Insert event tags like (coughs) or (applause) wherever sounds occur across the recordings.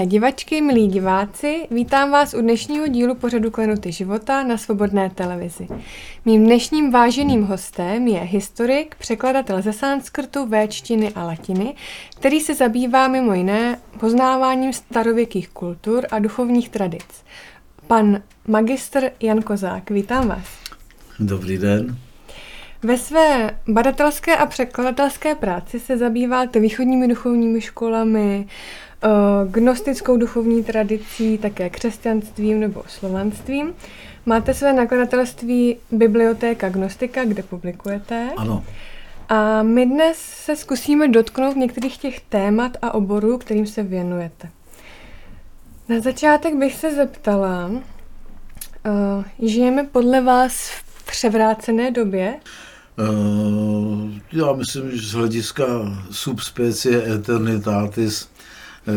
Milé divačky, milí diváci, vítám vás u dnešního dílu pořadu Klenuty života na Svobodné televizi. Mým dnešním váženým hostem je historik, překladatel ze sanskrtu, véčtiny a latiny, který se zabývá mimo jiné poznáváním starověkých kultur a duchovních tradic. Pan magistr Jan Kozák, vítám vás. Dobrý den. Ve své badatelské a překladatelské práci se zabýváte východními duchovními školami, gnostickou duchovní tradicí, také křesťanstvím nebo slovanstvím. Máte své nakladatelství Bibliotéka Gnostika, kde publikujete. Ano. A my dnes se zkusíme dotknout některých těch témat a oborů, kterým se věnujete. Na začátek bych se zeptala, uh, žijeme podle vás v převrácené době? Uh, já myslím, že z hlediska subspecie eternitatis, eh,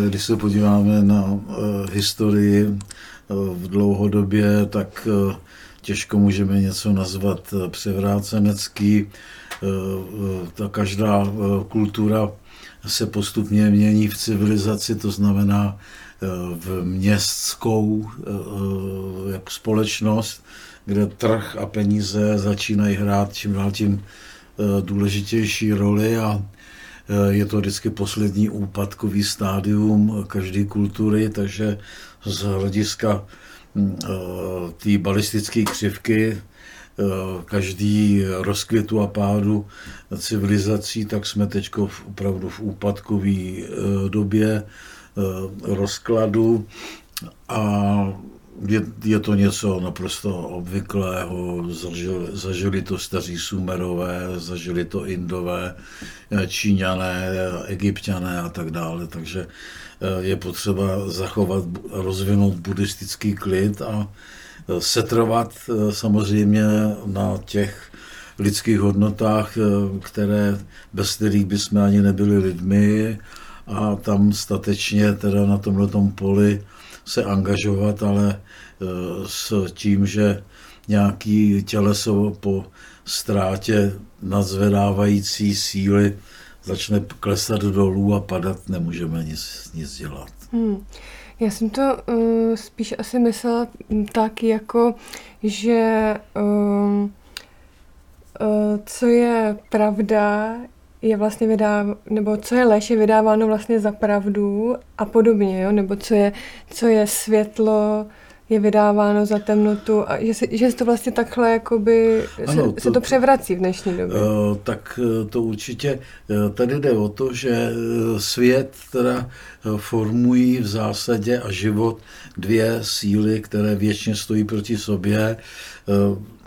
když se podíváme na uh, historii uh, v dlouhodobě, tak těžko můžeme něco nazvat převrácenecký. Ta každá kultura se postupně mění v civilizaci, to znamená v městskou jak společnost, kde trh a peníze začínají hrát čím dál tím eh, důležitější roli a eh, je to vždycky poslední úpadkový stádium každé kultury, takže z hlediska hm, eh, té balistické křivky každý rozkvětu a pádu civilizací, tak jsme teď opravdu v úpadkové době rozkladu. A je, je to něco naprosto obvyklého, zažili, zažili to staří Sumerové, zažili to Indové, Číňané, Egyptiané a tak dále, takže eh, je potřeba zachovat, rozvinout buddhistický klid a eh, setrvat eh, samozřejmě na těch lidských hodnotách, které, bez kterých bychom ani nebyli lidmi. A tam statečně teda na tomhle poli se angažovat, ale s tím, že nějaký těleso po ztrátě nadzvedávající síly začne klesat dolů a padat, nemůžeme nic, nic dělat. Hmm. Já jsem to uh, spíš asi myslela tak, jako že uh, uh, co je pravda, je vlastně vydá, nebo co je lež, je vydáváno vlastně za pravdu a podobně, jo? nebo co je, co je světlo, je vydáváno za temnotu a že, se, že to vlastně takhle jakoby ano, se, to, se to převrací v dnešní době. Uh, tak eh, to určitě, eh, tady jde o to, že svět teda formují v zásadě a život dvě síly, které věčně stojí proti sobě.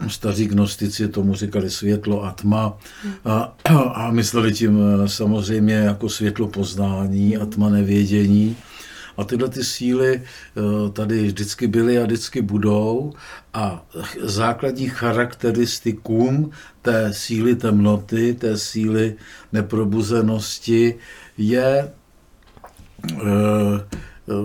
Staří gnostici tomu říkali světlo a tma a, a mysleli tím samozřejmě jako světlo poznání a tma nevědění. A tyhle ty síly eh, tady vždycky byly a vždycky budou. A základní charakteristikum té síly temnoty, té síly neprobuzenosti je eh,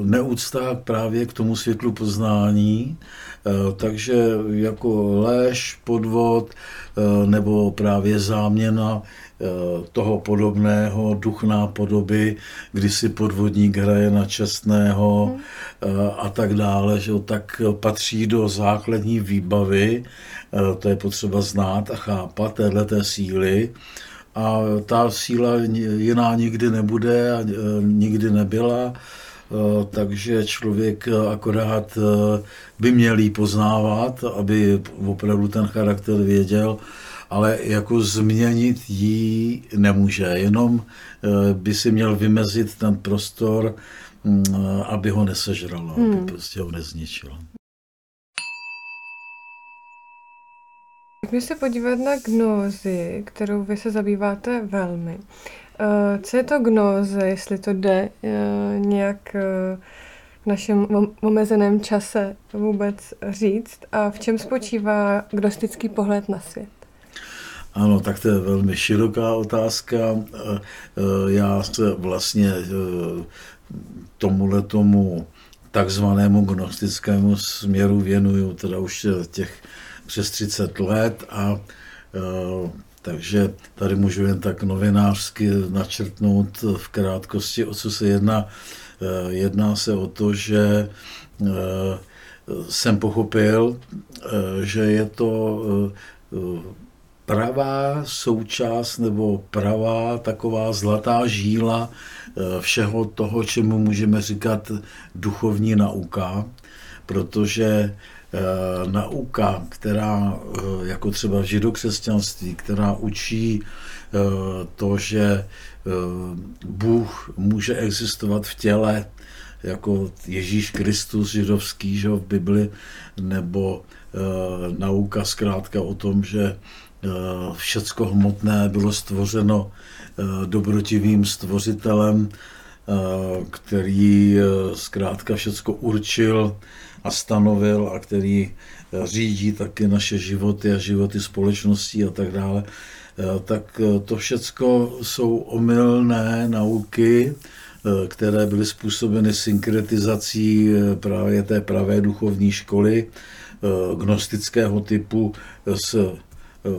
neúcta právě k tomu světlu poznání, eh, takže jako léž, podvod nebo právě záměna toho podobného, duch nápodoby, kdy si podvodník hraje na čestného hmm. Eh, a tak dále, že tak patří do základní výbavy, eh, to je potřeba znát a chápat téhle síly. A ta síla jiná nikdy nebude a nikdy nebyla, takže člověk akorát by měl jí poznávat, aby opravdu ten charakter věděl ale jako změnit ji nemůže, jenom eh, by si měl vymezit ten prostor, mm, aby ho nesežralo, hmm. aby prostě ho nezničilo. Pojďme se podívat na gnózy, kterou vy se zabýváte velmi. Eh, co je to gnóze, jestli to jde eh, nějak v našem omezeném čase vůbec říct a v čem spočívá gnostický pohled na svět? Ano, tak to je velmi široká otázka. E, e, já se vlastně e, tomuhle tomu takzvanému gnostickému směru věnuju teda už těch přes 30 let a takže tady můžu jen tak novinářsky načrtnout v krátkosti, o co se jedná. Jedná se o to, že jsem pochopil, že je to pravá součást nebo pravá taková zlatá žíla všeho toho, čemu můžeme říkat duchovní nauka, protože Eh, nauka, která, eh, jako třeba v židokřesťanství, která učí eh, to, že Bůh může existovat v těle, jako Ježíš Kristus židovský že v Bibli, nebo nauka zkrátka o tom, že všecko hmotné bylo stvořeno dobrotivým stvořitelem, který zkrátka všecko určil a stanovil a který eh, řídí taky naše životy a životy společností a tak dále, eh, tak eh, to všecko jsou omylné nauky, které byly způsobeny synkretizací právě té pravé duchovní školy gnostického typu s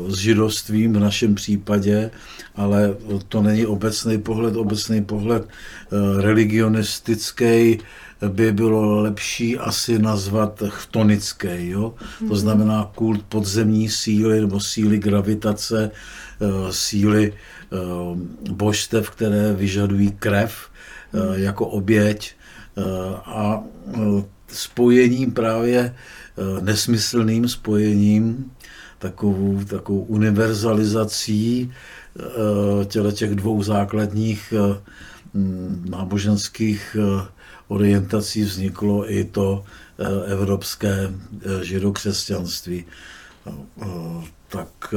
s židovstvím v našem případě, ale to není obecný pohled. Obecný pohled religionistický by bylo lepší asi nazvat chtonické. Jo? To mhm. znamená kult podzemní síly nebo síly gravitace, eh, síly eh, božstev, které vyžadují krev eh, mhm. jako oběť a spojením právě nesmyslným spojením, takovou, takovou univerzalizací těle těch dvou základních náboženských orientací vzniklo i to eh, evropské eh, židokřesťanství. Eh, tak,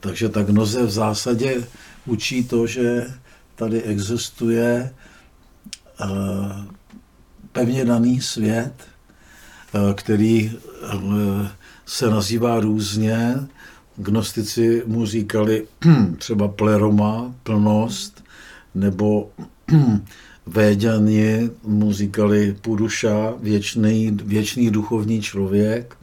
takže tak noze v zásadě učí to, že tady existuje pevně daný svět, který se nazývá různě. Gnostici mu říkali (clears throat) třeba pleroma, plnost, nebo (clears throat) Véďani mu říkali Puruša, věčný, věčný duchovní člověk.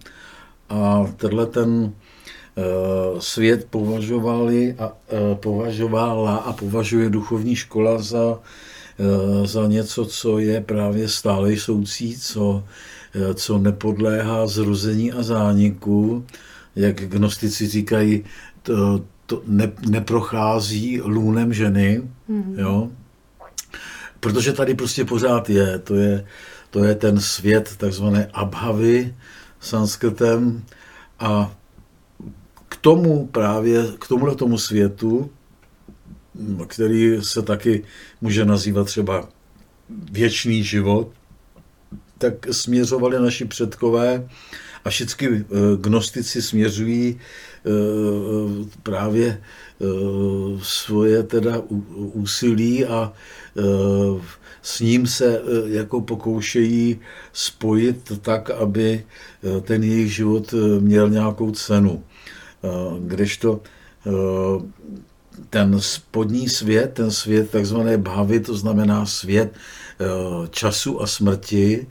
A tenhle ten uh, svět považovali a, uh, považovala a považuje duchovní škola za, uh, za něco, co je právě stále soucí, co, co nepodléhá zrození a zániku. Jak gnostici říkají, to, to ne, neprochází lůnem ženy. Mm-hmm. Jo? protože tady prostě pořád je. To je, to je ten svět takzvané abhavy sanskrtem a k tomu právě, k tomuhle tomu světu, který se taky může nazývat třeba věčný život, tak směřovali naši předkové a všichni eh, gnostici směřují eh, právě eh, svoje teda úsilí a s ním se jako pokoušejí spojit tak, aby ten jejich život měl nějakou cenu. Kdežto ten spodní svět, ten svět takzvané bhavy, to znamená svět času a smrti,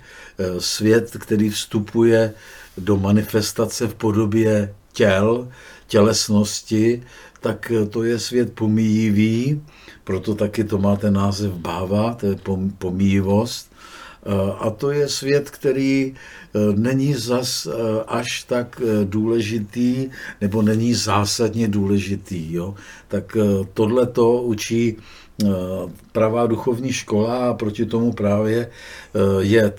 svět, který vstupuje do manifestace v podobě těl, tělesnosti, tak to je svět pomíjivý, proto taky to má ten název báva, to je pomíjivost. A to je svět, který e, není zas e, až tak důležitý, nebo není zásadně důležitý. Jo? Tak tohle to učí pravá duchovní škola a proti tomu právě je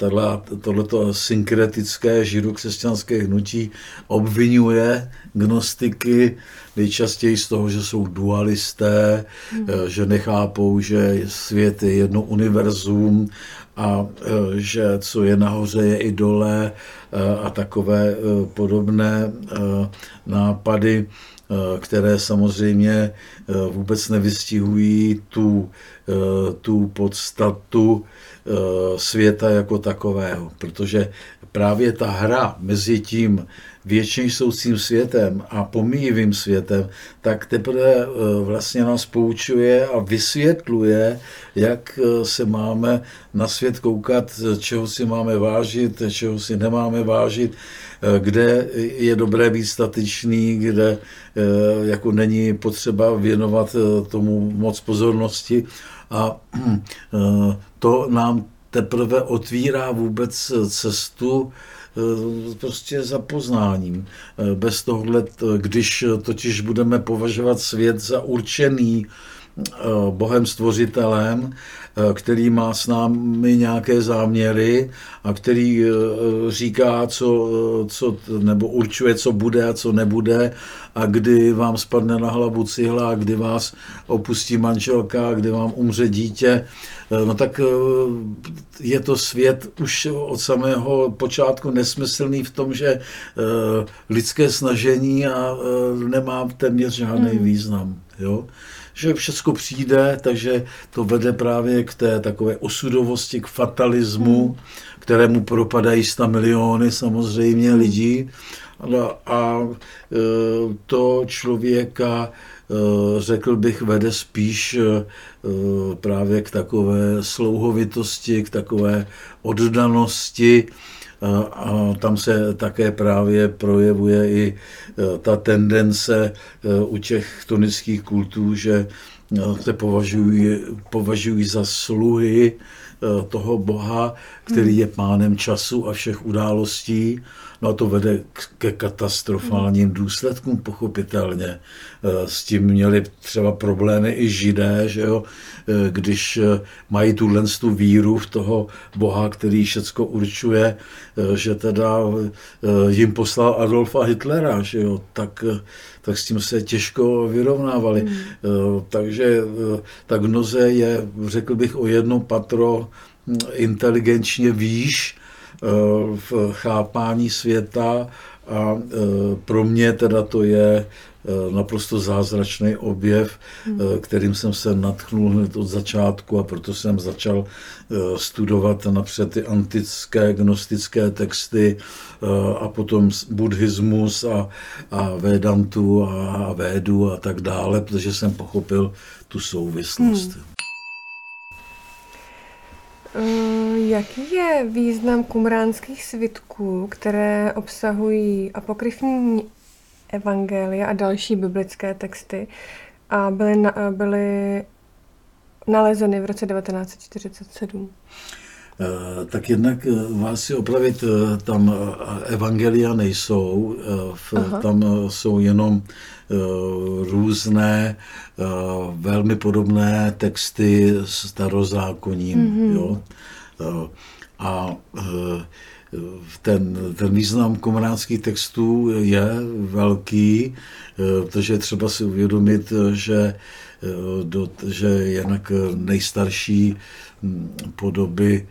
tohleto synkretické židokřesťanské hnutí obvinuje gnostiky nejčastěji z toho, že jsou dualisté, hmm. že nechápou, že svět je jedno univerzum a e, že co je nahoře, je i dole e, a takové e, podobné nápady, které samozřejmě vůbec nevystihují tu, tu podstatu světa jako takového, protože právě ta hra mezi tím věčně soucím světem a pomíjivým světem, tak teprve eh, vlastně nás poučuje a vysvětluje, jak eh, se máme na svět koukat, čeho si máme vážit, čeho si nemáme vážit, kde je dobré být statečný, kde jako není potřeba věnovat tomu moc pozornosti. A to nám teprve otvírá vůbec cestu Eh, prostě za poznáním. Eh, bez tohle, když totiž budeme považovat svět za určený eh, Bohem stvořitelem, který má s námi nějaké záměry a který říká, co, co, nebo určuje, co bude a co nebude a kdy vám spadne na hlavu cihla, a kdy vás opustí manželka, kdy vám umře dítě, Eh, no tak eh, je to svět už od samého počátku nesmyslný v tom, že eh, lidské snažení a nemá téměř žádný hmm. význam. Jo? Že všechno přijde, takže to vede právě k té takové osudovosti, k fatalismu, hmm. kterému propadají sta miliony samozřejmě lidí. A, a to člověka Eh, řekl bych, vede spíš eh, právě k takové slouhovitosti, k takové oddanosti. A tam se také právě projevuje i eh, ta tendence u těch tonických kultů, že se považují, považují za sluhy toho Boha, který je pánem času a všech událostí No a to vede ke katastrofálním důsledkům, pochopitelně. E, s tím měli třeba problémy i židé, že jo? E, když e, mají tuhle tu víru v toho Boha, který všecko určuje, že teda jim poslal Adolfa Hitlera, že jo? Tak, tak s tím se těžko vyrovnávali. Hmm. Takže ta gnoze je, řekl bych, o jedno patro inteligenčně výš v chápání světa a e, pro mě teda to je e, naprosto zázračný objev, hmm. Kterým jsem se natchnul hned od začátku a proto jsem začal studovat napřed ty antické gnostické texty a potom buddhismus a, a Vedantu a Védu a tak dále, protože jsem pochopil tu souvislost. Hmm. Eh, jaký je význam kumránských svitků, které obsahují apokryfní evangelia a další biblické texty a byly, na, byly nalezeny v roce 1947? Eh, tak jednak eh, vás si opravit, tam evangelia nejsou, tam jsou jenom různé velmi podobné texty starozákoním. Mm-hmm. Jo? A ten, ten význam komunálských textů je velký, protože je třeba si uvědomit, že, do, že jinak nejstarší hm, podoby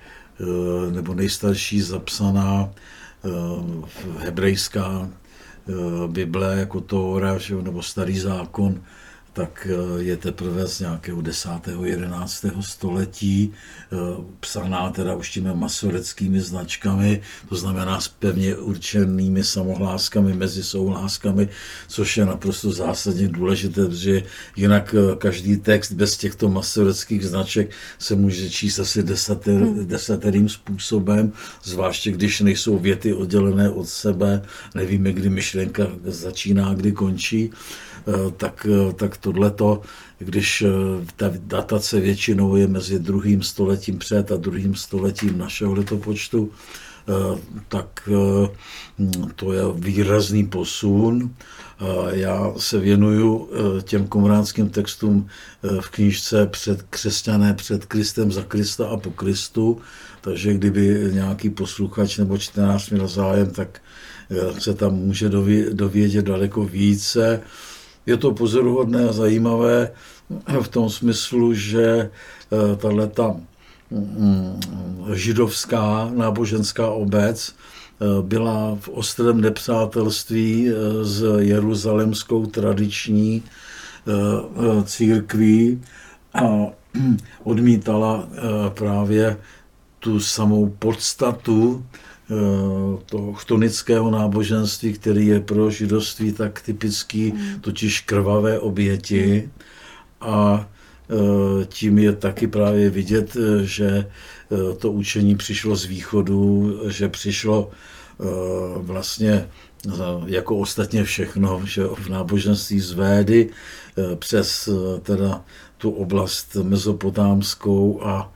nebo nejstarší zapsaná hebrejská Bible jako Tóra, nebo Starý zákon, tak eh, je teprve z nějakého 10. 11. století, eh, psaná teda už těmi masoreckými značkami, to znamená s pevně určenými samohláskami mezi souhláskami, což je naprosto zásadně důležité, protože jinak eh, každý text bez těchto masoreckých značek se může číst asi desater, hmm. desaterým způsobem, zvláště když nejsou věty oddělené od sebe, nevíme, kdy myšlenka začíná, kdy končí. Tak, tak tohleto, když eh, ta datace většinou je mezi druhým stoletím před a druhým stoletím našeho letopočtu, tak to je výrazný posun. Já se věnuju těm komránským textům v knížce před křesťané před Kristem, za Krista a po Kristu, takže kdyby nějaký posluchač nebo čtenář měl zájem, tak se tam může dovědět daleko více je to pozoruhodné a zajímavé v tom smyslu, že eh, tato mm, židovská náboženská obec eh, byla v ostrém nepřátelství eh, s jeruzalemskou tradiční církví a odmítala právě tu samou podstatu toho chtonického náboženství, který je pro židovství tak typický, hmm. totiž krvavé oběti. A eh, tím je taky právě vidět, že eh, to učení přišlo z východu, že přišlo vlastně jako ostatně všechno, že v náboženství z Védy přes teda tu oblast mezopotámskou a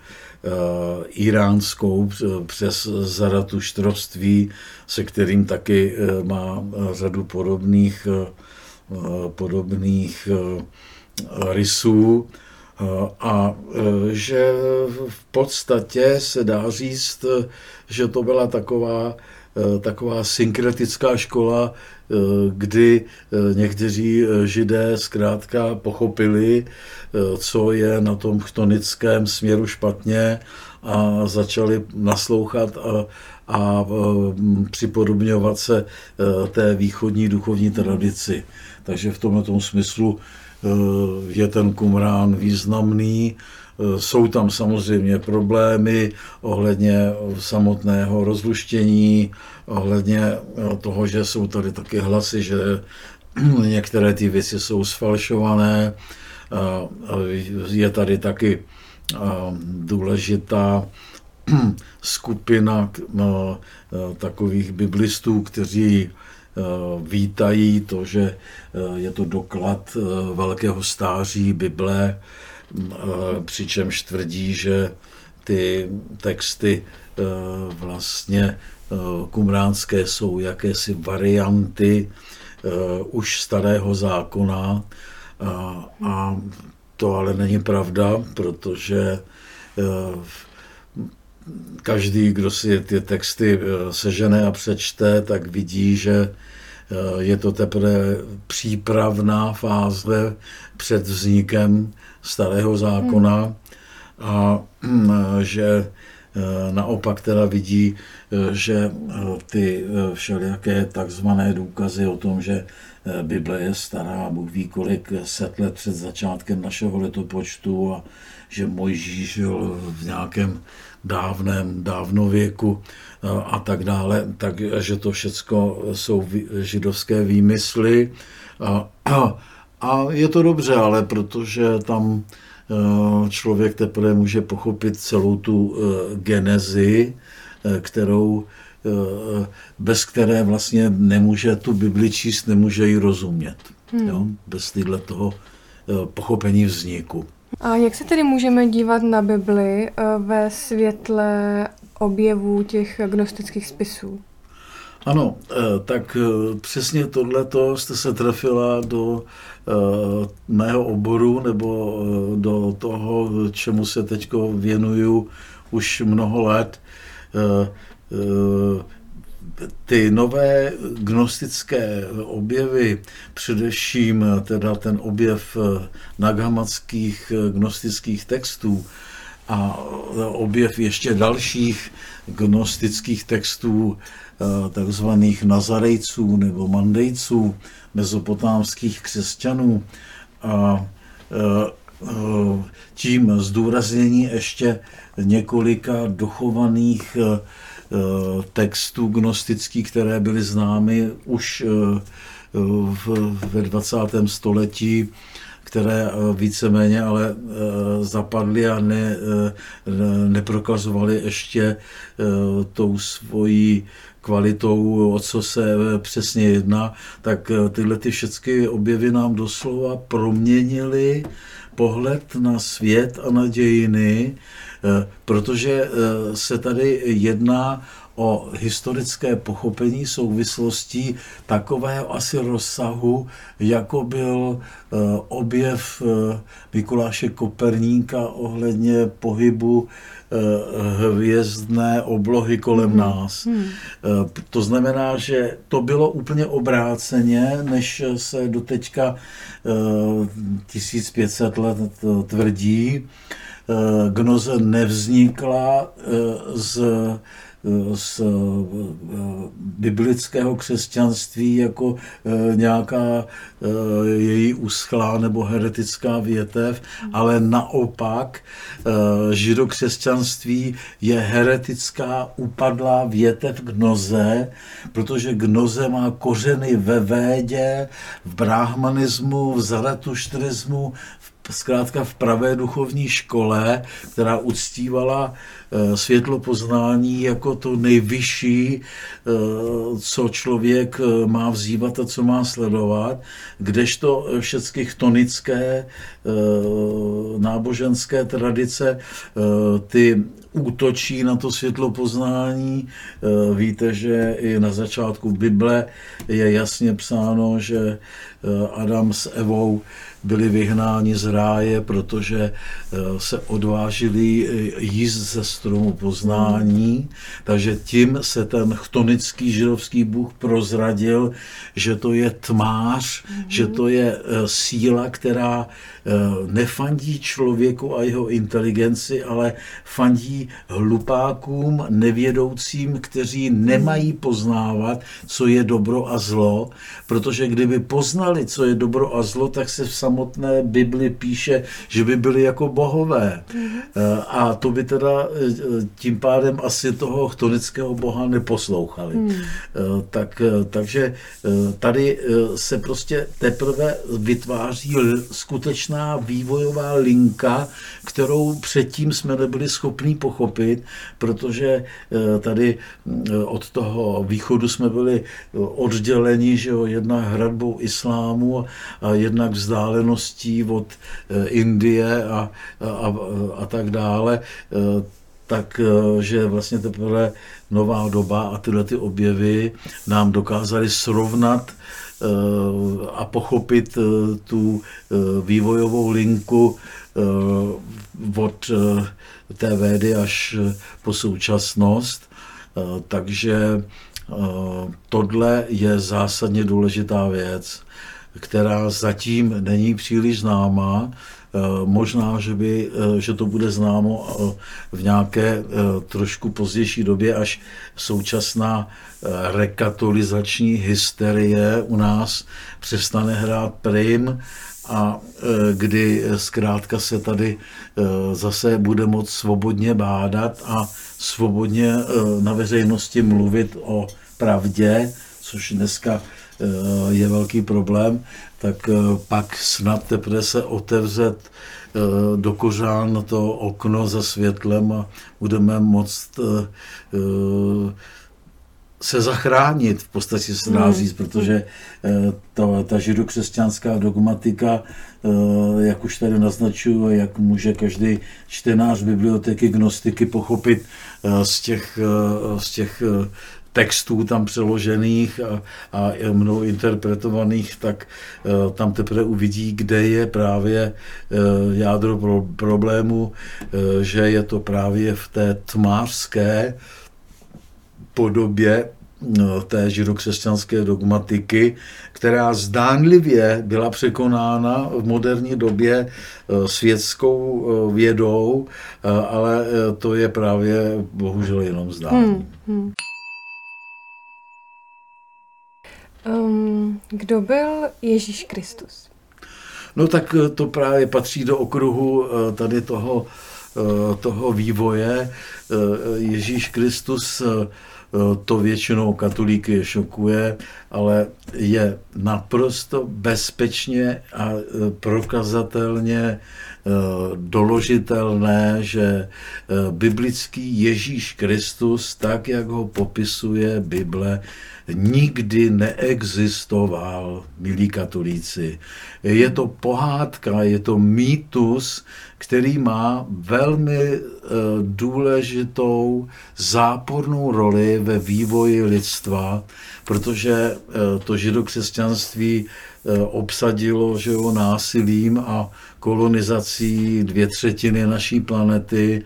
iránskou přes zaratuštrovství, se kterým taky má řadu podobných, podobných rysů. A že v podstatě se dá říct, že to byla taková, taková synkretická škola, kdy někteří židé zkrátka pochopili, co je na tom chtonickém směru špatně a začali naslouchat a, a připodobňovat se té východní duchovní tradici. Takže v tomto smyslu Eh, je ten Kumrán významný. Eh, jsou tam samozřejmě problémy ohledně samotného rozluštění, ohledně eh, toho, že jsou tady taky hlasy, že (clears throat) některé ty věci jsou sfalšované. Je tady taky důležitá (clears throat) skupina takových biblistů, kteří Eh, vítají to, že eh, je to doklad eh, velkého stáří Bible, přičemž tvrdí, že ty texty vlastně kumránské jsou jakési varianty už starého zákona. A to ale není pravda, protože každý, kdo si ty texty eh, sežene a přečte, tak vidí, že eh, je to teprve přípravná fáze před vznikem starého zákona hmm. a hm, že eh, naopak teda vidí, že ty všelijaké takzvané důkazy o tom, že Bible je stará, Bůh ví kolik set let před začátkem našeho letopočtu a že Mojžíš žil v nějakém dávném, dávnověku a tak dále, takže to všecko jsou židovské výmysly a, (clears throat) a, a je to dobře, ale protože tam e, člověk teprve může pochopit celou tu genezi, kterou bez které vlastně nemůže tu Bibli číst, nemůže ji rozumět. Hmm. Jo? Bez toho pochopení vzniku. A jak se tedy můžeme dívat na Bibli eh, ve světle objevů těch gnostických spisů? Ano, eh, tak eh, přesně tohleto jste se trefila do mého oboru nebo do toho, čemu se teď věnuju už mnoho let ty nové gnostické objevy, především teda ten objev nagamackých gnostických textů a objev ještě dalších gnostických textů, takzvaných nazarejců nebo mandejců, mezopotámských křesťanů, a tím zdůraznění ještě několika dochovaných Eh, textů gnostických, které byly známy už eh, ve 20. století, které eh, víceméně ale zapadly a ne, neprokazovaly ještě tou svojí kvalitou, o co se přesně jedná, tak tyhle ty všechny objevy nám doslova proměnily pohled na svět a na dějiny, Eh, protože eh, se tady jedná o historické pochopení souvislostí takového asi rozsahu, jako byl eh, objev Mikuláše Koperníka ohledně pohybu hvězdné oblohy kolem hmm. nás. Hmm. To znamená, že to bylo úplně obráceně, než se doteďka 1500 let tvrdí. Eh, gnoze nevznikla eh, z, eh, z biblického křesťanství jako nějaká její uschlá nebo heretická větev, ale naopak židokřesťanství je heretická upadlá větev gnoze, protože gnoze má kořeny ve védě, v brahmanismu, v zaratuštrismu, zkrátka v pravé duchovní škole, která uctívala eh, světlo poznání jako to nejvyšší, eh, co člověk eh, má vzývat a co má sledovat, kdežto všechny tonické náboženské tradice ty útočí na to světlo poznání. Víte, že i na začátku Bible je jasně psáno, že Adam s Evou byli vyhnáni z ráje, protože eh, se odvážili eh, jíst ze stromu poznání, takže tím se ten chtonický židovský bůh prozradil, že to je tmář, mm-hmm. že to je eh, síla, která nefandí člověku a jeho inteligenci, ale fandí hlupákům, nevědoucím, kteří nemají poznávat, co je dobro a zlo, protože kdyby poznali, co je dobro a zlo, tak se v samotné Bibli píše, že by byli jako bohové. Mm-hmm. A to by teda eh, tím pádem asi toho chtonického boha neposlouchali. Mm. Tak, takže tady se prostě teprve vytváří skutečná vývojová linka, kterou předtím jsme nebyli schopni pochopit, protože tady od toho východu jsme byli odděleni, že jo, jedna hradbou islámu a jednak vzdáleností od eh, Indie a, a, a tak dále, eh, tak, eh, že vlastně teprve nová doba a tyhle ty objevy nám dokázaly srovnat a pochopit tu vývojovou linku od té védy až po současnost. Takže tohle je zásadně důležitá věc která zatím není příliš známá. Eh, možná, že, by, eh, že to bude známo eh, v nějaké trošku pozdější době, až současná rekatolizační hysterie u nás přestane hrát prim a kdy zkrátka se tady zase bude moct svobodně bádat a svobodně na veřejnosti mluvit o pravdě, což dneska je velký problém, tak eh, pak snad teprve se otevřet eh, do kořán to okno za světlem a budeme moct se zachránit, v podstatě se dá hmm. říct, protože to, ta židokřesťanská dogmatika, jak už tady naznačuju, jak může každý čtenář biblioteky gnostiky pochopit z těch, z těch textů tam přeložených a, a mnou interpretovaných, tak uh, tam teprve uvidí, kde je právě uh, jádro pro, problému, uh, že je to právě v té tmářské podobě té židokřesťanské dogmatiky, která zdánlivě byla překonána v moderní době světskou vědou, ale to je právě bohužel jenom zdání. Hmm, hmm. Um, kdo byl Ježíš Kristus? No tak eh, to právě patří do okruhu eh, tady toho, eh, toho vývoje. Ježíš Kristus to většinou katolíky šokuje, ale je naprosto bezpečně a prokazatelně doložitelné, že biblický Ježíš Kristus, tak jak ho popisuje Bible, nikdy neexistoval, milí katolíci. Je to pohádka, je to mýtus, který má velmi eh, důležitou zápornou roli ve vývoji lidstva, protože eh, to židokřesťanství eh, obsadilo že jo, násilím a kolonizací dvě třetiny naší planety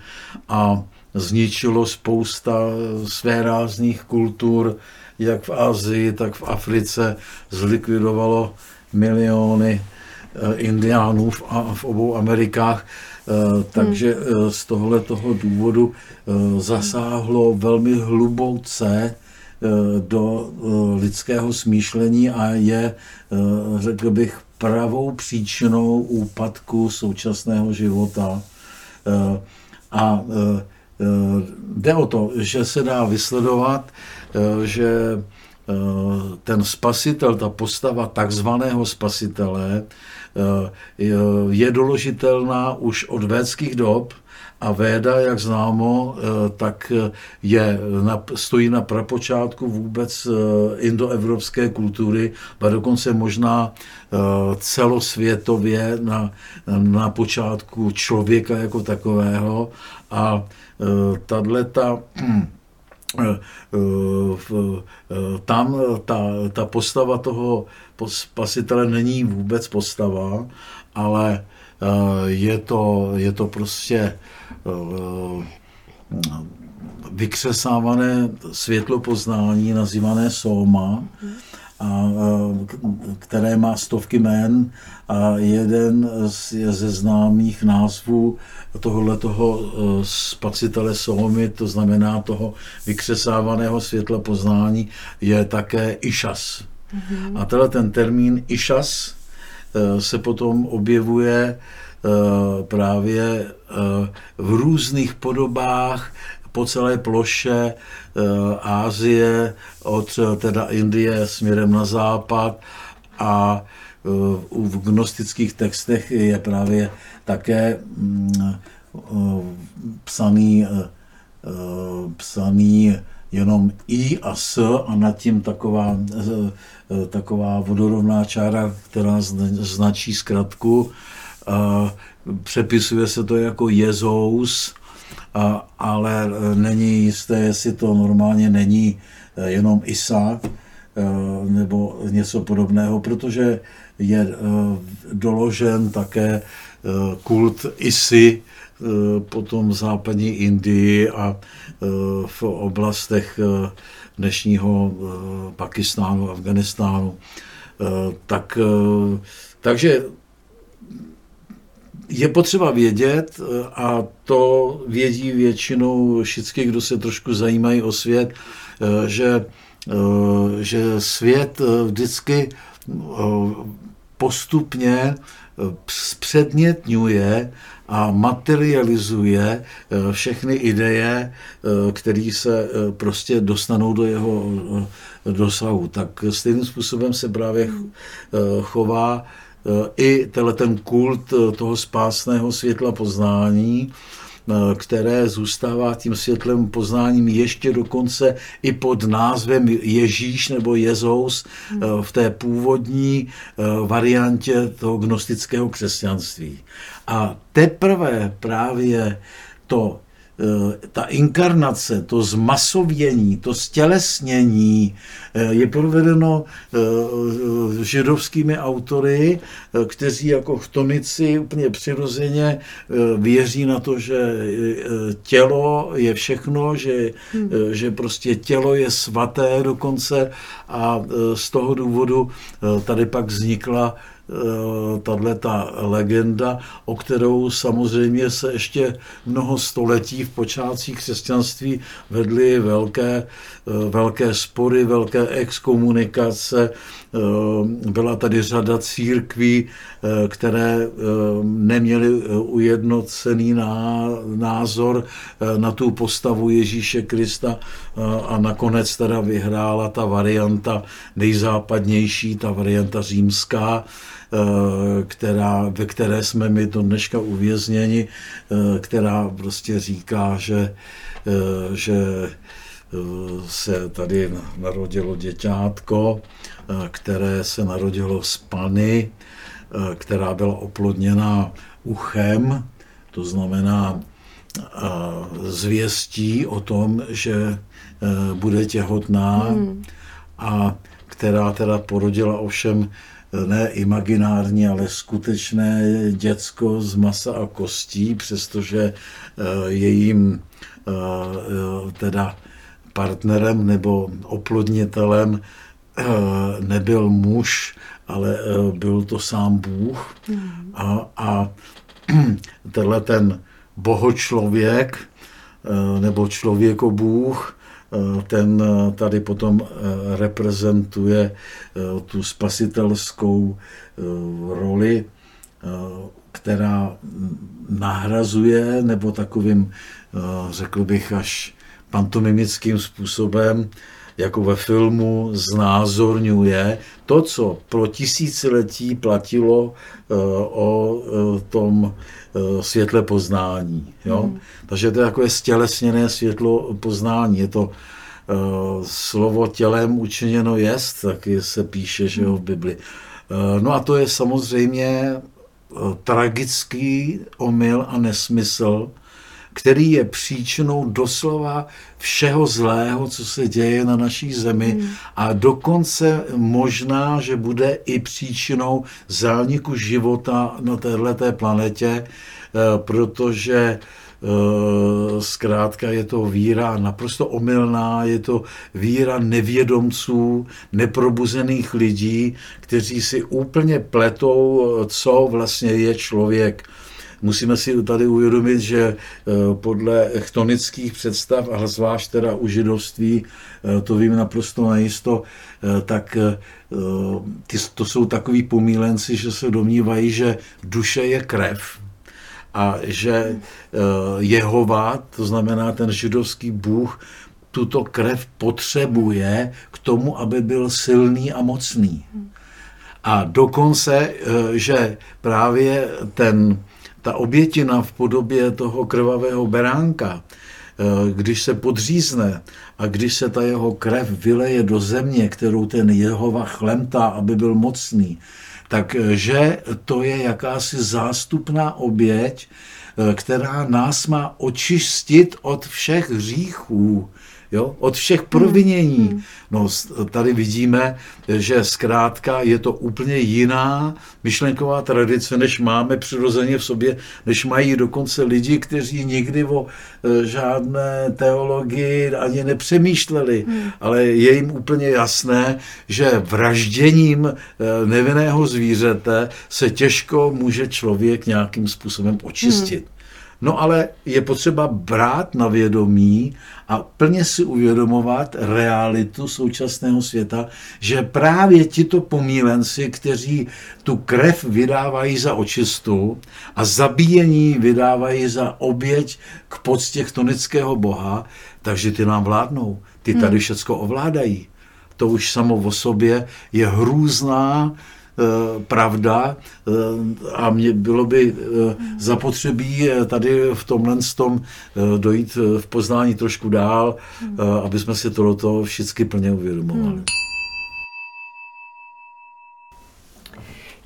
a zničilo spousta své rázných kultur, jak v Asii, tak v Africe, zlikvidovalo miliony indiánů v obou Amerikách. Eh, takže hmm. eh, z tohle toho důvodu zasáhlo velmi hluboce do lidského smýšlení a je, řekl bych, pravou příčinou úpadku současného života. A jde o to, že se dá vysledovat, že ten spasitel, ta postava takzvaného spasitele je doložitelná už od védských dob, a Véda, jak známo, eh, tak je, stojí na prapočátku vůbec eh, indoevropské kultury, a dokonce možná eh, celosvětově na, na počátku člověka jako takového. A tahle ta tam ta, ta postava toho spasitele není vůbec postava, ale je to, je to prostě Eh, vykřesávané světlopoznání nazývané soma, a, které má stovky jmén a jeden z, ze známých názvů tohohle toho eh, spacitele Somy, to znamená toho vykřesávaného světla poznání, je také Išas. Mm-hmm. A tenhle ten termín Išas se potom objevuje Eh, právě v různých podobách po celé ploše Ázie, eh, od teda Indie směrem na západ a v gnostických textech je právě také mm, psaný, psaný jenom I a S a nad tím taková, taková vodorovná čára, která značí zkratku. Přepisuje se to jako Jezous, a, ale e, není jisté, jestli to normálně není e, jenom Isa e, nebo něco podobného, protože je doložen také kult Isy potom v západní Indii a v oblastech dnešního Pakistánu, Afganistánu. Tak, takže je potřeba vědět, eh, a to vědí většinou všichni, kdo se trošku zajímají o svět, eh, že, eh, že svět vždycky postupně zpředmětňuje a materializuje všechny ideje, které se prostě dostanou do jeho dosahu. Tak stejným způsobem se právě chová i ten kult eh, toho spásného světla poznání, eh, které zůstává tím světlem poznáním ještě dokonce i pod názvem Ježíš nebo Jezous v té původní variantě toho gnostického křesťanství. A teprve právě to Eh, ta inkarnace, to zmasovění, to stělesnění eh, je provedeno eh, židovskými autory, kteří jako chtonici úplně přirozeně věří na to, že tělo je všechno, že, hmm. že prostě tělo je svaté dokonce a z toho důvodu tady pak vznikla Eh, tahle ta legenda, o kterou samozřejmě se ještě mnoho století v počátcích křesťanství vedly velké, eh, velké spory, velké exkomunikace. Eh, byla tady řada církví, které neměly ujednocený názor na tu postavu Ježíše Krista a nakonec teda vyhrála ta varianta nejzápadnější, ta varianta římská, Eh, která, ve které jsme my do dneška uvězněni, eh, která prostě říká, že, eh, že se tady narodilo děťátko, které se narodilo z pany, která byla oplodněna uchem, to znamená zvěstí o tom, že bude těhotná hmm. a která teda porodila ovšem ne imaginární, ale skutečné děcko z masa a kostí, přestože eh, jejím eh, teda partnerem nebo oplodnitelem eh, nebyl muž, ale byl to sám Bůh. Hmm. A, a (clears throat) tenhle ten bohočlověk nebo člověkobůh Eh, ten eh, tady potom eh, reprezentuje tu spasitelskou roli, která nahrazuje nebo takovým, řekl bych, až pantomimickým způsobem jako ve filmu znázorňuje to, co pro tisíciletí platilo eh, o eh, tom světle poznání. Jo? Mm. Takže to je takové stělesněné světlo poznání. Je to slovo tělem učiněno jest, taky se píše že jo, v Bibli. No a to je samozřejmě tragický omyl a nesmysl, který je příčinou doslova všeho zlého, co se děje na naší zemi hmm. a dokonce možná, že bude i příčinou zániku života na této planetě, eh, protože eh, zkrátka je to víra naprosto omylná, je to víra nevědomců, neprobuzených lidí, kteří si úplně pletou, co vlastně je člověk. Musíme si tady uvědomit, že eh, podle chtonických představ, a zvlášť teda u židovství, eh, to vím naprosto najisto, eh, tak ty, to jsou takový pomílenci, že se domnívají, že duše je krev, a že Jehova, to znamená ten židovský bůh, tuto krev potřebuje k tomu, aby byl silný a mocný. A dokonce, že právě ten ta obětina v podobě toho krvavého beránka, eh, když se podřízne a když se ta jeho krev vyleje do země, kterou ten Jehova chlemtá, aby byl mocný, takže eh, to je jakási zástupná oběť, eh, která nás má očistit od všech hříchů jo, od všech provinění. Hmm. No, tady vidíme, že zkrátka je to úplně jiná myšlenková tradice, než máme přirozeně v sobě, než mají dokonce lidi, kteří nikdy o e, žádné teologii ani nepřemýšleli, hmm. ale je jim úplně jasné, že vražděním e, nevinného zvířete se těžko může člověk nějakým způsobem očistit. Hmm. No ale je potřeba brát na vědomí a plně si uvědomovat realitu současného světa, že právě tito pomílenci, kteří tu krev vydávají za očistu a zabíjení vydávají za oběť k poctě chtonického boha, takže ty nám vládnou, ty tady hmm. všecko ovládají. To už samo o sobě je hrůzná pravda eh, a mě bylo by eh, zapotřebí tady v tomhle tom dojít v poznání trošku dál, aby jsme si tohoto všichni plně uvědomovali. Hmm.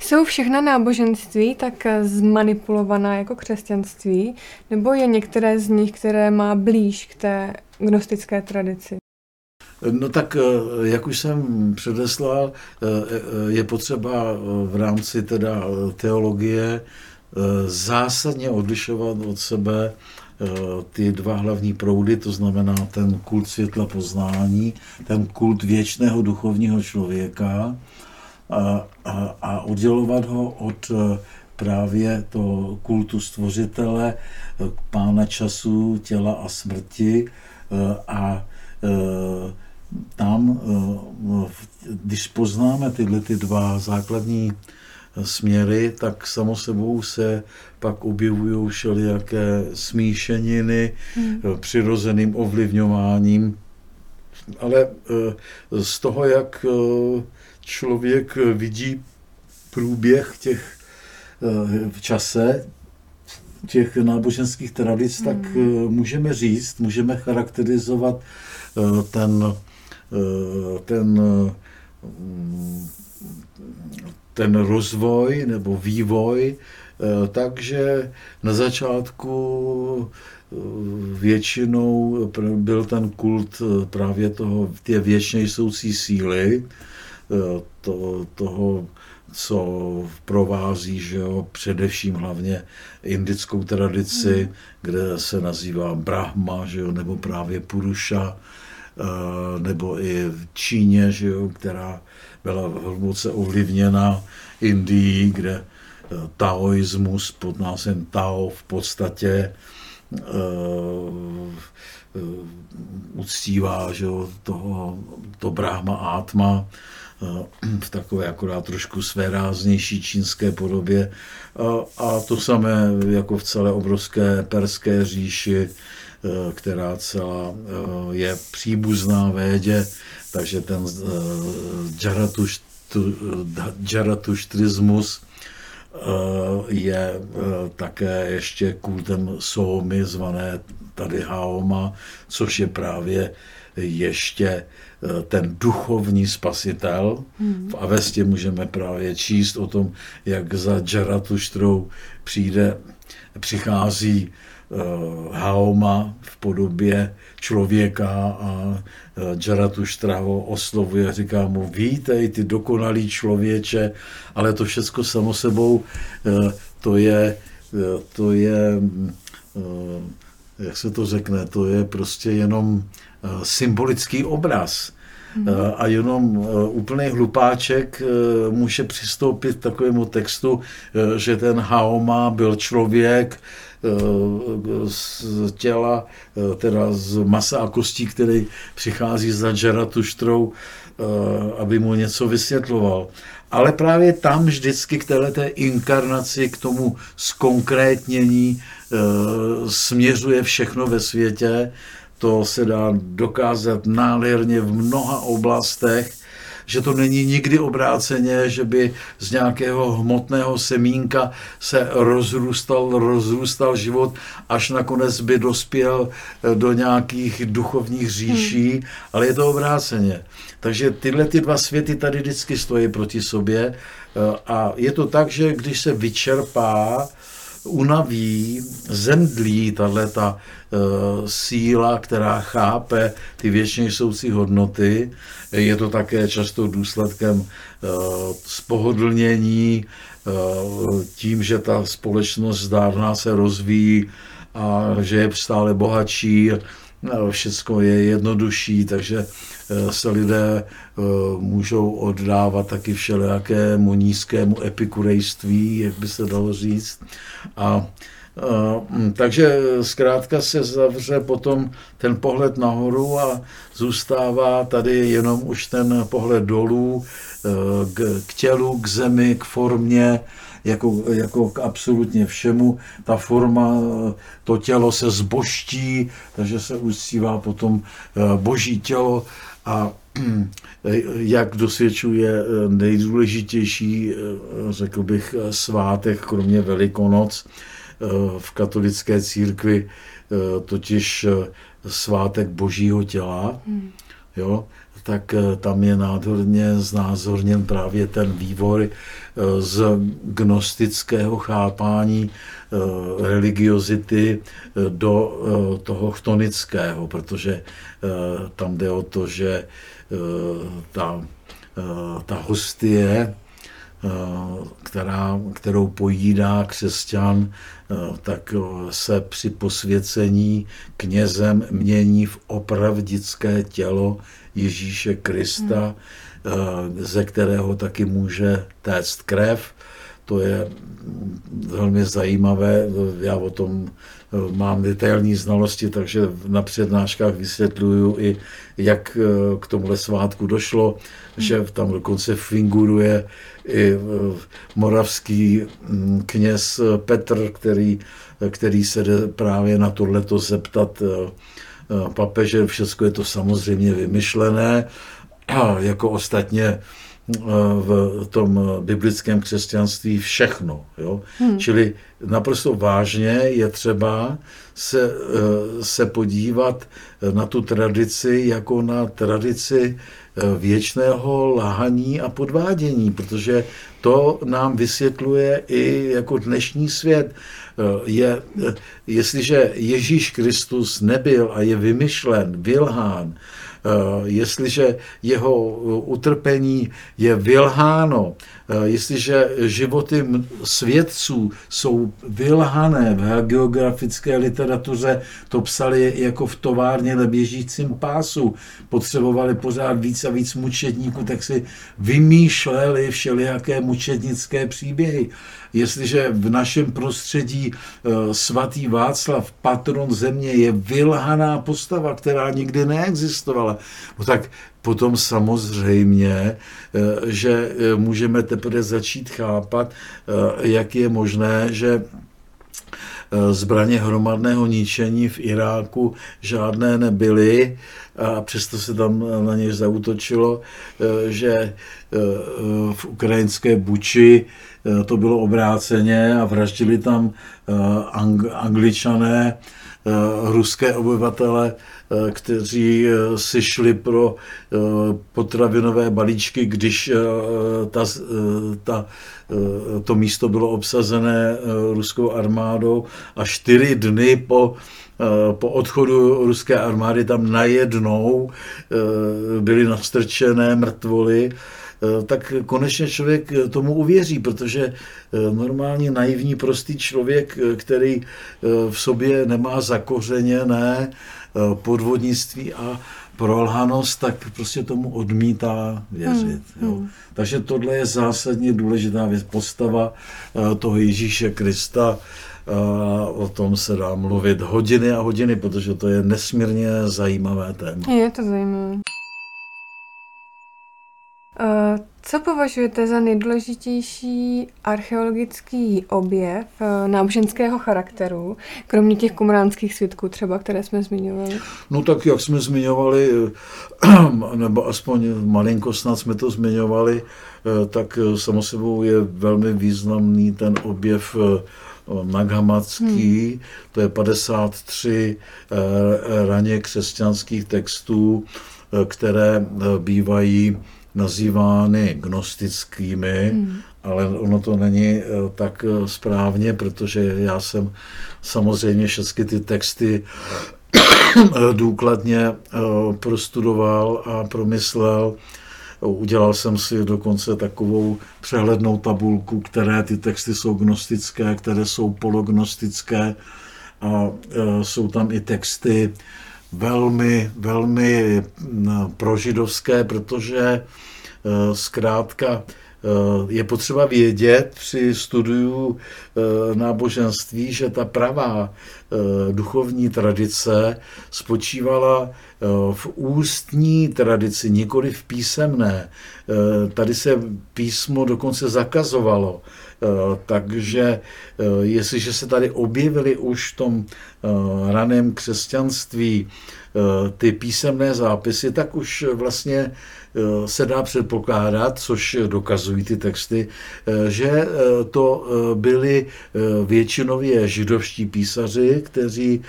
Jsou všechna náboženství tak zmanipulovaná jako křesťanství, nebo je některé z nich, které má blíž k té gnostické tradici? No tak, eh, jak už jsem předeslal, eh, eh, je potřeba v rámci teda teologie zásadně odlišovat od sebe ty dva hlavní proudy, to znamená ten kult světla poznání, ten kult věčného duchovního člověka a, a, a oddělovat ho od právě to kultu stvořitele, pána času, těla a smrti a, a tam, eh, když poznáme tyhle ty dva základní eh, směry, tak samo sebou se pak objevují všelijaké smíšeniny hmm. Eh, přirozeným ovlivňováním. Ale z toho, jak člověk vidí průběh těch v čase, těch náboženských tradic, hmm. tak můžeme říct, můžeme charakterizovat ten ten, eh, ten rozvoj nebo vývoj, eh, takže na začátku většinou byl ten kult právě toho, té věčně jsoucí síly, to, toho, co provází, že jo, především hlavně indickou tradici, hmm. kde se nazývá Brahma, že jo, nebo právě Puruša, Eh, nebo i v Číně, že jo, která byla hluboce ovlivněna Indií, kde eh, taoismus pod názvem Tao v podstatě uh, uctívá že jo, toho, to Brahma Atma v takové akorát trošku své ráznější čínské podobě. A, a to samé jako v celé obrovské perské říši, která celá je příbuzná védě, takže ten džaratuštrismus je také ještě kultem Soomy, zvané tady Haoma, což je právě ještě eh, ten duchovní spasitel. Hmm. V Avestě můžeme právě číst o tom, jak za Džaratuštrou přijde, přichází Haoma v podobě člověka a uh, Džaratuštra ho oslovuje říká mu, vítej, ty dokonalý člověče, ale to všechno samo sebou, uh, to je, to je jak se to řekne, to je prostě jenom eh, symbolický obraz. Hmm. A jenom eh, úplný hlupáček může přistoupit k takovému textu, že ten Haoma byl člověk z těla, teda z masa a kostí, který přichází za Džaratuštrou, aby mu něco vysvětloval. Ale právě tam vždycky k této inkarnaci, k tomu zkonkrétnění Eh, směřuje všechno ve světě. To se dá dokázat nádherně v mnoha oblastech, že to není nikdy obráceně, že by z nějakého hmotného semínka se rozrůstal, rozrůstal život, až nakonec by dospěl eh, do nějakých duchovních říší, hmm. ale je to obráceně. Takže tyhle ty dva světy tady vždycky stojí proti sobě eh, a je to tak, že když se vyčerpá unaví, zemdlí tahle ta síla, která chápe ty věčně soucí hodnoty. Je to také často důsledkem uh, spohodlnění uh, tím, že ta společnost zdárná se rozvíjí a že je stále bohatší, no, všechno je jednodušší, takže se lidé můžou oddávat taky všelijakému nízkému epikurejství, jak by se dalo říct. A takže zkrátka se zavře potom ten pohled nahoru a zůstává tady jenom už ten pohled dolů e, k, k tělu, k zemi, k formě, jako, jako k absolutně všemu. Ta forma, to tělo se zboští, takže se uctívá potom boží tělo a hm, jak dosvědčuje eh, nejdůležitější, eh, řekl bych, svátek, kromě Velikonoc eh, v katolické církvi, totiž svátek božího těla, hmm. jo, tak tam je nádherně znázorněn právě ten vývoj z gnostického chápání religiozity do toho chtonického, protože tam jde o to, že Eh, ta, eh, ta hostie, eh, která, kterou pojídá křesťan, tak se při posvěcení knězem mění v opravdické tělo Ježíše Krista, hmm. ze kterého taky může téct krev. To je velmi zajímavé. Já o tom mám detailní znalosti, takže na přednáškách vysvětluju i, jak eh, k tomuhle svátku došlo, že tam dokonce figuruje i eh, moravský mm, kněz Petr, který, který se jde právě na tohleto zeptat eh, papeže. Všechno je to samozřejmě vymyšlené, jako ostatně v tom biblickém křesťanství všechno. Jo? Hmm. Čili naprosto vážně je třeba se, eh, se podívat na tu tradici jako na tradici eh, věčného lahaní a podvádění, protože to nám vysvětluje i jako dnešní svět. Eh, je, jestliže Ježíš Kristus nebyl a je vymyšlen, vylhán, Eh, jestliže jeho utrpení je vylháno, eh, jestliže životy svědců jsou vylhané v geografické literatuře, to psali jako v továrně na běžícím pásu, potřebovali pořád víc a víc mučedníků, tak si vymýšleli všelijaké mučednické příběhy. Jestliže v našem prostředí eh, svatý Václav, patron země, je vylhaná postava, která nikdy neexistovala, no tak potom samozřejmě, eh, že eh, můžeme teprve začít chápat, jak je možné, že zbraně hromadného ničení v Iráku žádné nebyly a přesto se tam na ně zautočilo, že v ukrajinské Buči to bylo obráceně a vraždili tam angličané ruské obyvatele Eh, kteří eh, si šli pro eh, potravinové balíčky, když ta, ta, to místo bylo obsazené ruskou armádou a čtyři dny po po odchodu ruské armády tam najednou byly nastrčené mrtvoly, tak konečně člověk tomu uvěří, protože normálně naivní prostý člověk, který v sobě nemá zakořeněné Eh, podvodnictví a prolhanost, tak prostě tomu odmítá věřit. Hmm. Jo. Hmm. Takže tohle je zásadně důležitá věc, postava eh, toho Ježíše Krista, a o tom se dá mluvit hodiny a hodiny, protože to je nesmírně zajímavé téma. Je to zajímavé. Co považujete za nejdůležitější archeologický objev eh, náboženského charakteru, kromě těch kumránských svědků třeba, které jsme zmiňovali? No tak, jak jsme zmiňovali, eh, (clears throat) nebo aspoň malinko snad jsme to zmiňovali, eh, tak samozřejmě je velmi významný ten objev Naghamatský, hmm. to je 53 raně křesťanských textů, které bývají nazývány gnostickými, hmm. ale ono to není eh, tak eh, správně, protože já jsem samozřejmě všechny ty texty (coughs) důkladně eh, prostudoval a promyslel. Udělal jsem si dokonce takovou přehlednou tabulku, které ty texty jsou gnostické, které jsou polognostické a jsou tam i texty velmi, velmi no, prožidovské, protože eh, zkrátka eh, je potřeba vědět při studiu eh, náboženství, že ta pravá duchovní tradice spočívala v ústní tradici, nikoli v písemné. Tady se písmo dokonce zakazovalo. Takže jestliže se tady objevily už v tom raném křesťanství ty písemné zápisy, tak už vlastně Eh, se dá předpokládat, což dokazují ty texty, eh, že eh, to byli většinově židovští písaři, kteří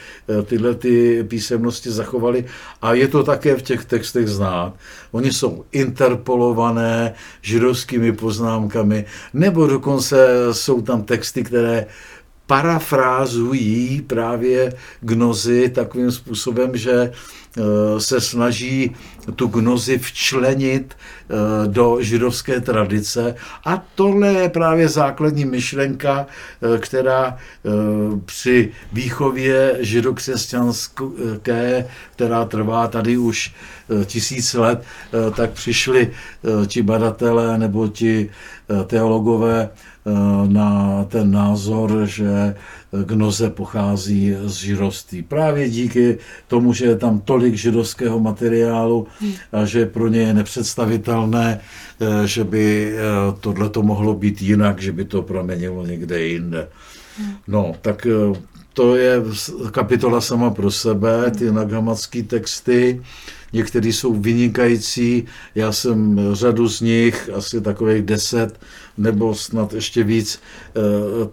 tyhle ty písemnosti zachovali a je to také v těch textech znát. Oni jsou interpolované židovskými poznámkami, nebo dokonce jsou tam texty, které parafrázují právě gnozy takovým způsobem, že Eh, se snaží tu gnozi včlenit eh, do židovské tradice. A tohle je právě základní myšlenka, eh, která při výchově židokřesťanské, která trvá tady už tisíc let, tak přišli ti badatelé nebo ti teologové na ten názor, že gnoze pochází z židovství. Právě díky tomu, že je tam tolik židovského materiálu a že pro ně je nepředstavitelné, eh, že by eh, tohle to mohlo být jinak, že by to proměnilo někde jinde. No, tak eh, to je kapitola sama pro sebe, ty nagamatské texty. Některé jsou vynikající, já jsem řadu z nich, asi takových deset nebo snad ještě víc, eh,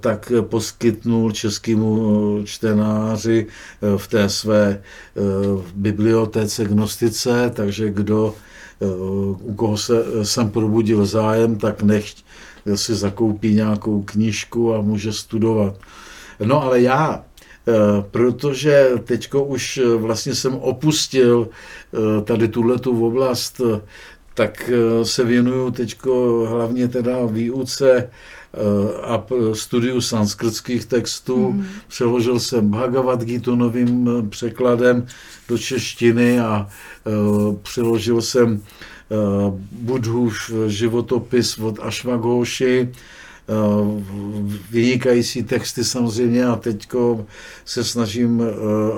tak poskytnul českému čtenáři eh, v té své eh, bibliotéce gnostice, takže kdo, u koho se jsem probudil zájem, tak nechť si zakoupí nějakou knížku a může studovat. No ale já protože teďko už eh, vlastně jsem opustil eh, tady tuhletu oblast, tak se věnuju teďko hlavně teda výuce a studiu sanskrtských textů. Mm. Přeložil jsem Bhagavad Gita novým překladem do češtiny a přeložil jsem Budhův životopis od Ashwaghoshi vynikající texty samozřejmě a teďko se snažím,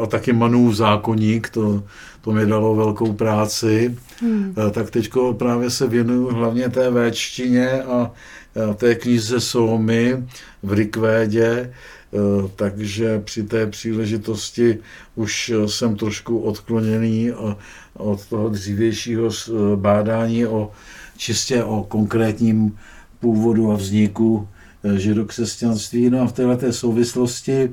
a taky Manův zákonník, to, to mi dalo velkou práci, hmm. tak teďko právě se věnuju hlavně té véčtině a té knize Somy v Rikvédě, takže při té příležitosti už jsem trošku odkloněný od toho dřívějšího bádání o čistě o konkrétním původu a vzniku eh, židokřesťanství. No a v této souvislosti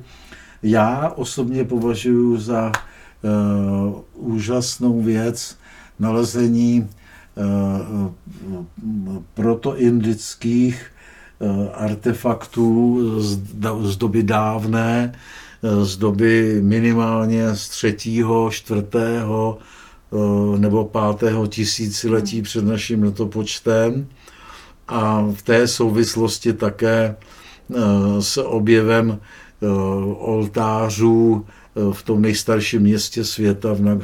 já osobně považuji za uh, úžasnou věc nalezení uh, protoindických uh, artefaktů z, z doby dávné, z doby minimálně z třetího, čtvrtého nebo pátého tisíciletí před naším letopočtem a v té souvislosti také eh, s objevem eh, oltářů v tom nejstarším městě světa v,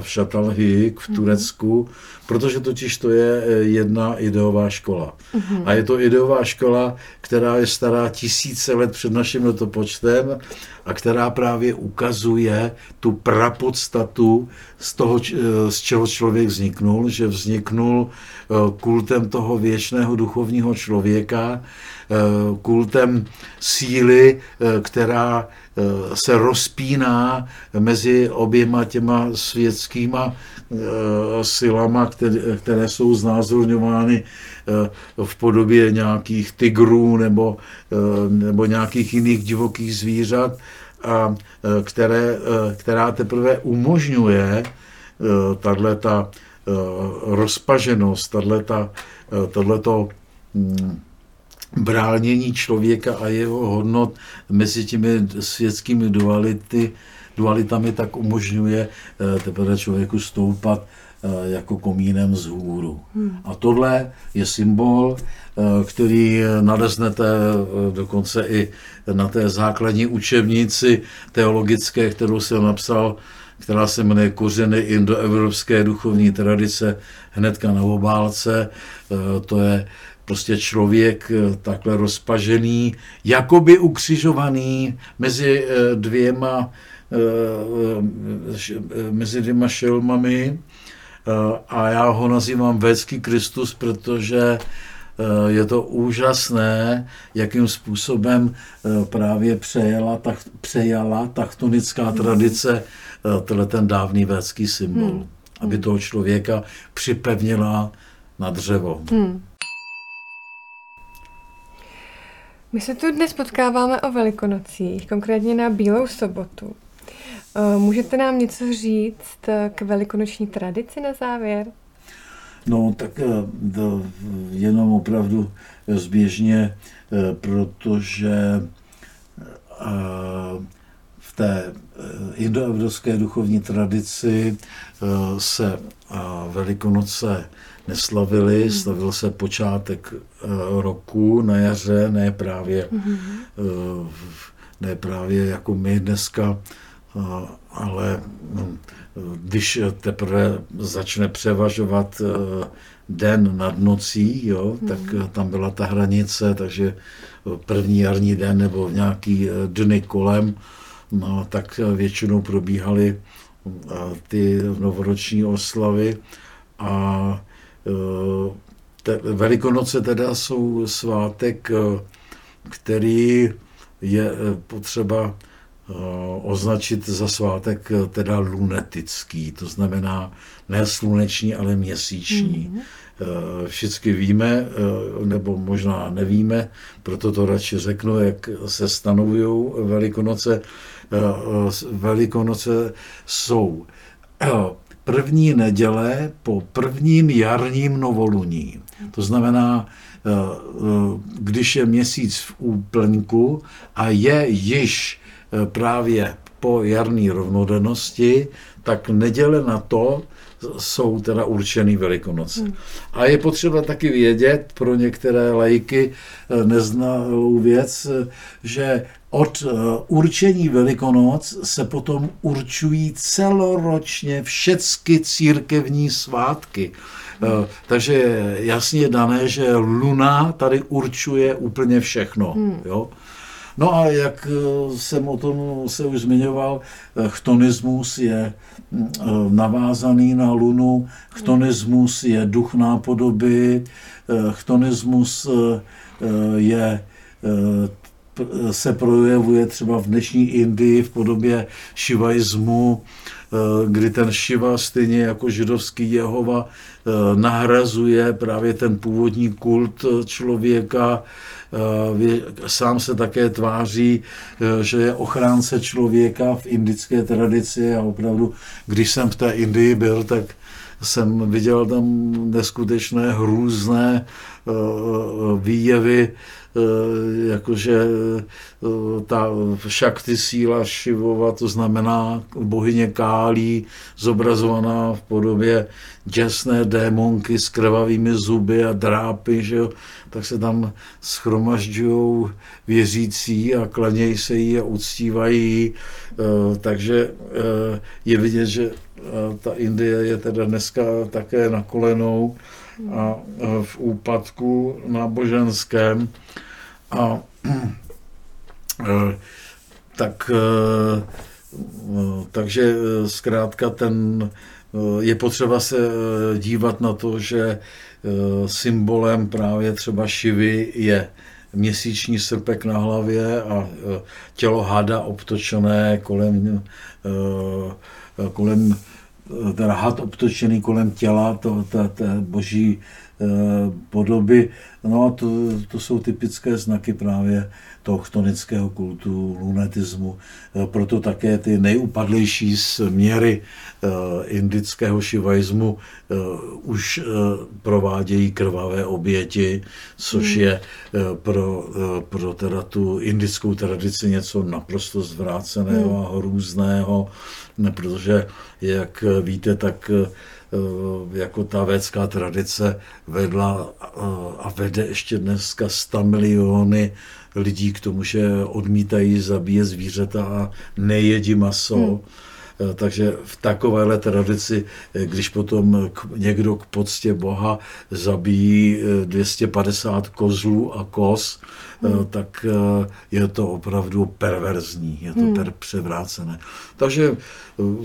v Šatalhik v mhm. Turecku, protože totiž to je jedna ideová škola. Mm-hmm. A je to ideová škola, která je stará tisíce let před naším letopočtem a která právě ukazuje tu prapodstatu z toho, z čeho člověk vzniknul, že vzniknul eh, kultem toho věčného duchovního člověka, eh, kultem síly, eh, která se rozpíná mezi oběma těma světskýma silama, které, jsou znázorňovány v podobě nějakých tigrů nebo, nebo nějakých jiných divokých zvířat a které, která teprve umožňuje e, ta rozpaženost, tato mm, bránění člověka a jeho hodnot mezi těmi světskými duality, dualitami tak umožňuje teprve člověku stoupat jako komínem z hůru. Hmm. A tohle je symbol, který naleznete dokonce i na té základní učebnici teologické, kterou jsem napsal, která se jmenuje Kořeny indoevropské duchovní tradice hnedka na obálce. To je prostě člověk e, takhle rozpažený, jakoby ukřižovaný mezi e, dvěma, mezi dvěma šelmami. A já ho nazývám Védský Kristus, protože Eh, je to úžasné, jakým způsobem eh, právě přejela, tak, přejala taktonická hmm. tradice eh, tenhle ten dávný védský symbol, hmm. aby toho člověka připevnila na dřevo. Hmm. My se tu dnes potkáváme o Velikonocích, konkrétně na Bílou sobotu. Můžete nám něco říct k velikonoční tradici na závěr? No tak eh, to jenom opravdu zběžně, eh, protože eh, v té indoevropské duchovní tradici se Velikonoce neslavili, hmm. slavil se počátek roku na jaře, ne právě, hmm. ne právě jako my dneska, ale no, když teprve začne převažovat eh, den nad nocí, jo, hmm. tak eh, tam byla ta hranice, takže první jarní den nebo nějaký eh, dny kolem, no, tak většinou probíhaly ty novoroční oslavy a te, Velikonoce teda jsou svátek, který je potřeba Eh, označit za svátek eh, teda lunetický, to znamená ne sluneční, ale měsíční. Mm. Všichni víme, nebo možná nevíme, proto to radši řeknu, jak se stanovují Velikonoce. Velikonoce jsou první neděle po prvním jarním novoluní. To znamená, když je měsíc v úplňku a je již Eh, právě po jarní rovnodennosti, tak neděle na to jsou teda určený Velikonoce. Hmm. A je potřeba taky vědět pro některé lajky eh, neznalou věc, že od eh, určení Velikonoc se potom určují celoročně všechny církevní svátky. Hmm. Takže je jasně dané, že Luna tady určuje úplně všechno. Hmm. Jo? No a jak eh, jsem o tom se už zmiňoval, eh, chtonismus je eh, navázaný na lunu, chtonismus je duch nápodoby, chtonismus je se projevuje třeba v dnešní Indii v podobě šivaismu, kdy ten Šiva stejně jako židovský Jehova nahrazuje právě ten původní kult člověka, Eh, sám se také tváří, eh, že je ochránce člověka v indické tradici a opravdu, když jsem v té Indii byl, tak jsem viděl tam neskutečné hrůzné eh, výjevy Eh, jakože eh, ta šakty síla Šivova, to znamená bohyně Kálí, zobrazovaná v podobě děsné démonky s krvavými zuby a drápy, že jo, tak se tam schromažďují věřící a klanějí se jí a uctívají. Eh, takže je vidět, že ta Indie je teda dneska také na kolenou a v úpadku náboženském. A tak, takže zkrátka ten, je potřeba se dívat na to, že symbolem právě třeba šivy je měsíční srpek na hlavě a tělo hada obtočené kolem, kolem teda had obtočený kolem těla, to, to, to boží eh, podoby. No a to, to jsou typické znaky právě toho chtonického kultu, lunetismu. Eh, proto také ty nejupadlejší směry eh, indického šivaismu už provádějí krvavé oběti, což hmm. je pro, pro teda tu indickou tradici něco naprosto zvráceného hmm. a hrůzného protože, jak víte, tak eh, jako ta védská tradice vedla eh, a vede ještě dneska 100 miliony lidí k tomu, že odmítají zabíjet zvířata a nejedí maso. Hmm. Eh, takže v takovéhle tradici, když potom někdo k poctě Boha zabíjí 250 kozlů a kos, hmm. tak je to opravdu perverzní, je to hmm. per převrácené. Takže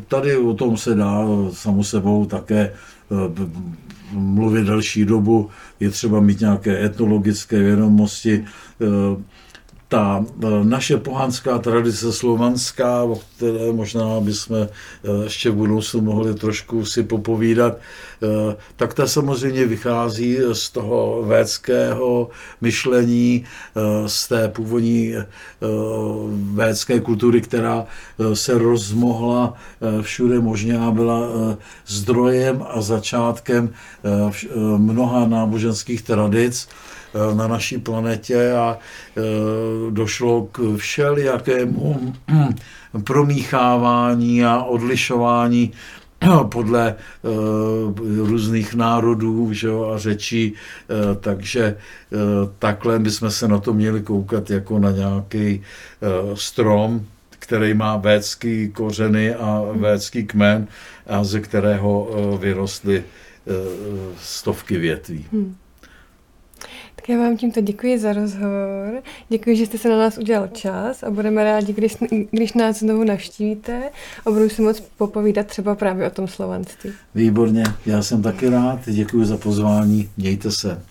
Tady o tom se dá samo sebou také eh, mluvit další dobu, je třeba mít nějaké etnologické vědomosti, eh, ta e, naše pohanská tradice slovanská, o které možná bychom e, ještě v budoucnu mohli trošku si popovídat, e, tak ta samozřejmě vychází z toho védského myšlení, z té původní védské kultury, která se rozmohla všude možně a byla zdrojem a začátkem mnoha náboženských tradic. Eh, na naší planetě a eh, došlo k všelijakému (clears throat) promíchávání a odlišování (clears throat) podle uh, různých národů že jo, a řečí, uh, takže uh, takhle bychom se na to měli koukat jako na nějaký strom, který má védský kořeny a védský kmen, a ze kterého vyrostly stovky větví. Hmm. Tak já vám tímto děkuji za rozhovor. Děkuji, že jste se na nás udělal čas a budeme rádi, když, když nás znovu navštívíte a budu si moc popovídat třeba právě o tom slovanství. Výborně, já jsem taky rád, děkuji za pozvání, mějte se.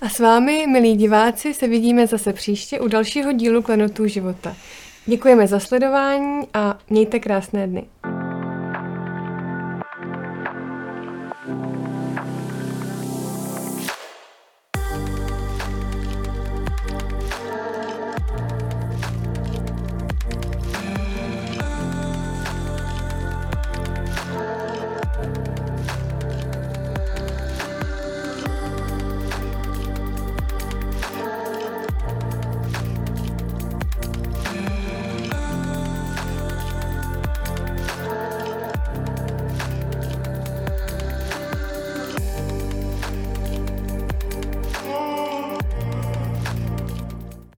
A s vámi, milí diváci, se vidíme zase příště u dalšího dílu Klenotů života. Děkujeme za sledování a mějte krásné dny.